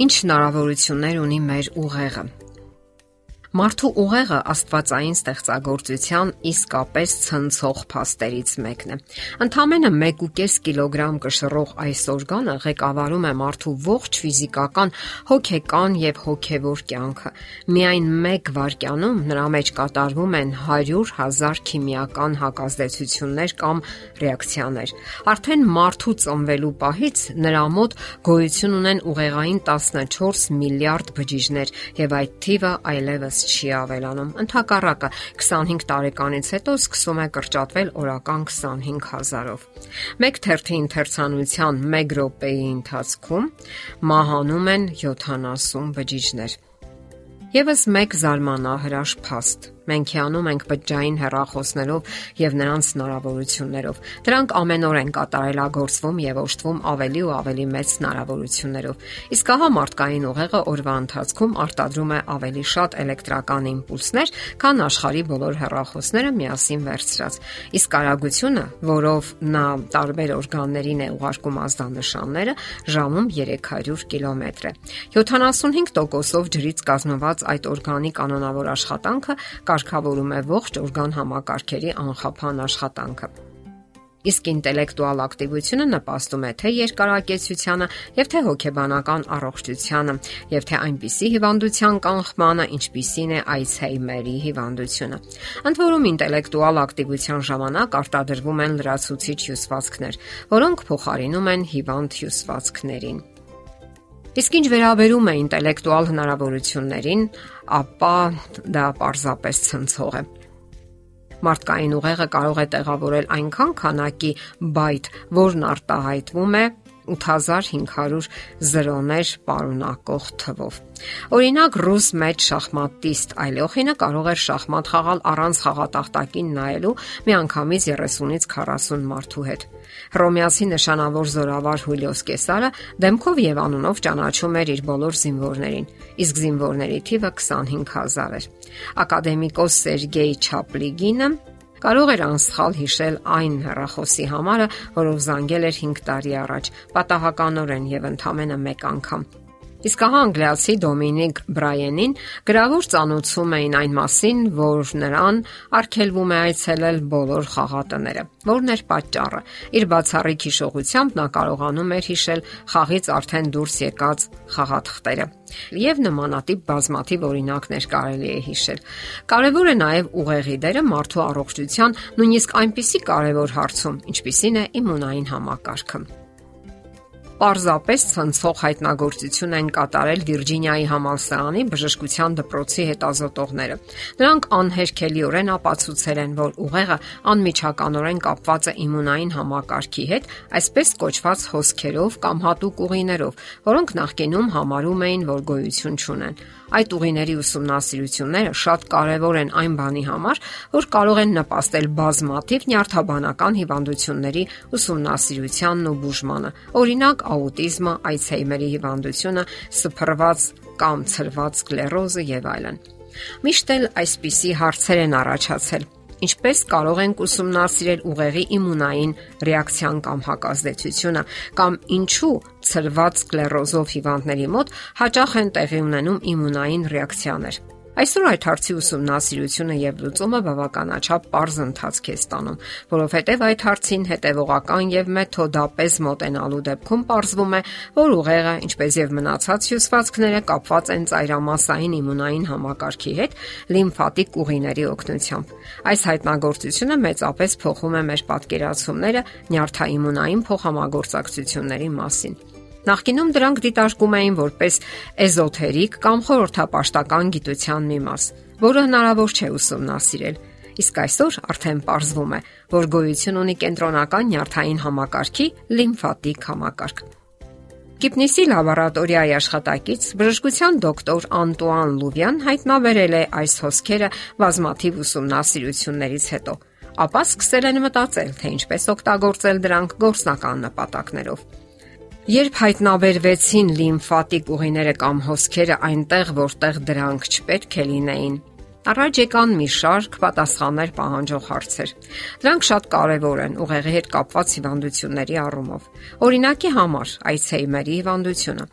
Ինչ հնարավորություններ ունի մեր ուղեղը։ Մարդու ուղեղը Աստվածային ստեղծագործության իսկապես ցնցող փաստերից մեկն է։ Ընդամենը 1.5 կիլոգրամ կշռող այս օրգանը ղեկավարում է մարդու ողջ ֆիզիկական, հոգեկան եւ հոգեվոր կյանքը։ Միայն 1 վայրկյանում նրա մեջ կատարվում են 100.000 քիմիական հակազդեցություններ կամ ռեակցիաներ։ Արդեն մարդու ծնվելու պահից նրա մոտ գոյություն ունեն ուղեղային 14 միլիարդ բջիջներ եւ այդ թիվը այլևս չի ավելանում։ Ընթակառակը 25 տարեկանից հետո սկսում է կրճատվել օրական 25000-ով։ Մեկ թերթի ընթերցանության 1 րոպեի ընթացքում մահանում են 70 բջիջներ։ Եվս մեկ զարմանահրաշ փաստ Մենք հիանում ենք բջջային հեռախոսներով եւ նրանց հնարավորություններով։ Դրանք ամենօր են կատարելագործվում եւ օժտվում ավելի ու ավելի մեծ հնարավորություններով։ Իսկ ահա մարդկային ուղեղը օրվա ընթացքում արտադրում է ավելի շատ էլեկտրական իմպուլսներ, քան աշխարի բոլոր հեռախոսները միասին վերցրած։ Իսկ արագությունը, որով նա տարբեր օրգաններին է ուղարկում ազդանշանները, ժամում 300 կիլոմետր է։ 75%-ով ջրից կազմված այդ օրգանի կանոնավոր աշխատանքը կարգավորում է ողջ օրգան համակարգերի անխափան աշխատանքը։ Իսկ ինտելեկտուալ ակտիվությունը նպաստում է թե երկարակեցությանը, եւ թե հոգեբանական առողջությանը, եւ թե այնպիսի հիվանդության կանխմանը, ինչպիսին է Alzheimer-ի հիվանդությունը։ Ընդ որում ինտելեկտուալ ակտիվության ժամանակ արտադրվում են լրացուցիչ հյուսվածքներ, որոնք փոխարինում են հիվանդ հյուսվածքներին։ Իսկ ինչ վերաբերում է ինտելեկտուալ հնարավորություններին, ապա դա պարզապես ցնցող է։ Մարդկային ուղեղը կարող է տեղավորել այնքան քանակի բայթ, որն արտահայտվում է 8500 զրոներ պարունակող թվով։ Օրինակ ռուս մեծ շախմատիստ այլոխինը կարող էր շախմատ խաղալ առանց խաղատախտակին նայելու միանգամից 30-ից 40 մարդու հետ։ Հռոմեացի նշանավոր զորավար Հուլիոս Կեսարը դեմքով եւ անունով ճանաչում էր իր բոլոր զինվորներին, իսկ զինվորների թիվը 25000 էր։ Ակադեմիկոս Սերգեյ Չապլիգինը Կարող էր անսխալ հիշել այն հեռախոսի համարը, որով զանգել էր 5 տարի առաջ, պատահականորեն եւ ընդամենը 1 անգամ։ Իսկ ահա անգլիացի Դոմինիկ Բրայանին գրավոր ծանոթում էին այն մասին, որ նրան արգելվում է այցելել բոլոր խաղատները։ Որն էր պատճառը։ Իր բացառիկ հիշողությամբ նա կարողանում էր հիշել խաղից արդեն դուրս եկած խաղաթղթերը։ Եվ նմանատիպ բազմաթիվ օրինակներ կարելի է հիշել։ Կարևոր է նաև ուղեղի դերը մարդու առողջության նույնիսկ այնպիսի կարևոր հարցում, ինչպիսին է իմունային համակարգը պարզապես ցնցող հայտնագործություն են կատարել Վիրջինիայի համալսարանի բժշկության դպրոցի հետազոտողները։ Նրանք անհերքելիորեն ապացուցել են, որ ուղեղը անմիջականորեն կապված է իմունային համակարգի հետ, այսպես կոչված հոսքերով կամ հատուկ ուղիներով, որոնք նախկինում համարում էին, որ գոյություն չունեն։ Այդ ուղիների ուսումնասիրությունները շատ կարևոր են այն բանի համար, որ կարող են նպաստել բազմաթիվ նյարդաբանական հիվանդությունների ուսումնասիրությանն ու բուժմանը։ Օրինակ, աուտիզմը, Alzheimer-ի հիվանդությունը, սփռված կամ ցրված սկլերոզը եւ այլն։ Միշտ էլ այսպիսի հարցեր են առաջացել. Ինչպես կարող ենք ուսումնասիրել ուղեղի իմունային ռեակցիան կամ հակազդեցությունը կամ ինչու ցրված սկլերոզով հիվանդների մոտ հաճախ են տեղի ունենում իմունային ռեակցիաներ։ Այսօր այդ հարցի ուսումնասիրությունը եւ լուծումը բավականաչափ པարզ ընթացք է ստանում, որովհետեւ այդ հարցին հետեւողական եւ մեթոդապես մոտենալու դեպքում ողրվում է, որ ուղեղը, ինչպես եւ մնացած հյուսվածքները կապված են ծայրամասային իմունային համակարգի հետ լիմֆատիկ ուղիների օգնությամբ։ Այս հայտնագործությունը մեծապես փոխում է մեր պատկերացումները նյարդաիմունային փոխհամագործակցությունների մասին։ Նախկինում դրանք դիտարկում էին որպես էզոթերիկ կամ խորհրդապաշտական գիտության մի մաս, որը հնարավոր չէ ուսումնասիրել։ Իսկ այսօր արդեն ողջվում է, որ գոյություն ունի կենտրոնական նյարդային համակարգի լիմֆատիկ համակարգ։ Կիպնիսի լաբորատորիայի աշխատակից բժշկության դոկտոր Անտուան Լուվյան հայտնաբերել է այս հոսքերը բազմաթիվ ուսումնասիրություններից հետո ապա սկսել են մտածել, թե ինչպես օգտագործել դրանք գործնական նպատակներով։ Երբ հայտնաբերվեցին լիմֆատիկ ուղիները կամ հոսքերը այնտեղ, որտեղ դրանք չպետք է լինեին, Առաջ եկան մի շարք պատասխաններ պահանջող հարցեր։ Դրանք շատ կարևոր են ուղեղի հետ կապված հիվանդությունների առումով։ Օրինակի համար Alzheimer-ի հիվանդությունը։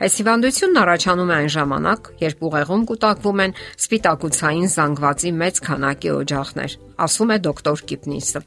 Այս հիվանդությունն առաջանում է այն ժամանակ, երբ ուղեղում կուտակվում են սպիտակուցային զանգվածի մեծ քանակի օջախներ, ասում է դոկտոր Կիպնիսը։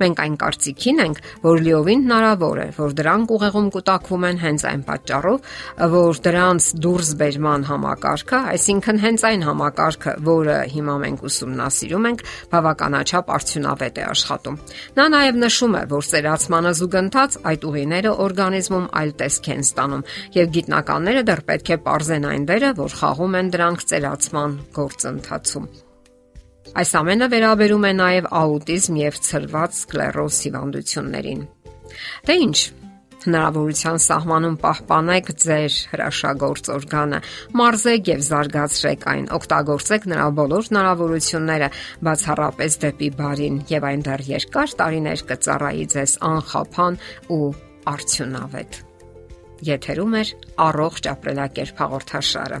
Մենք այն կարծիքին ենք, որ լիովին հնարավոր է, որ դրանք ուղեղում կուտակվում են հենց այն պատճառով, որ դրանց դուրս բերման համակարգը, այսինքն հենց այն համակարգը, որը հիմա մենք ուսումնասիրում ենք, բավականաչափ արդյունավետ է աշխատում։ Նա նաև նշում է, որ ծերացմանը զուգընթաց այդ ուղիները օրգանիզմում այլ տեսք են ստանում, եւ գիտնականները դեռ պետք է ողրզեն այն դերը, որ խաղում են դրանք ծերացման գործընթացում։ Այս ամենը վերաբերում է նաև աուտիզմ եւ ցրված սկլերոզ հիվանդություններին։ Դե ի՞նչ, հնարավորության սահմանում պահպանեք ձեր հրաշագործ օրգանը, մարզեք եւ զարգացրեք այն, օգտագործեք նրա բոլոր հնարավորությունները, բացառապես դեպի բարին եւ այն դեռ երկար տարիներ կծառայի ձեզ անխափան ու արդյունավետ։ Եթերում է առողջ ապրելակերպ հաղորդաշարը։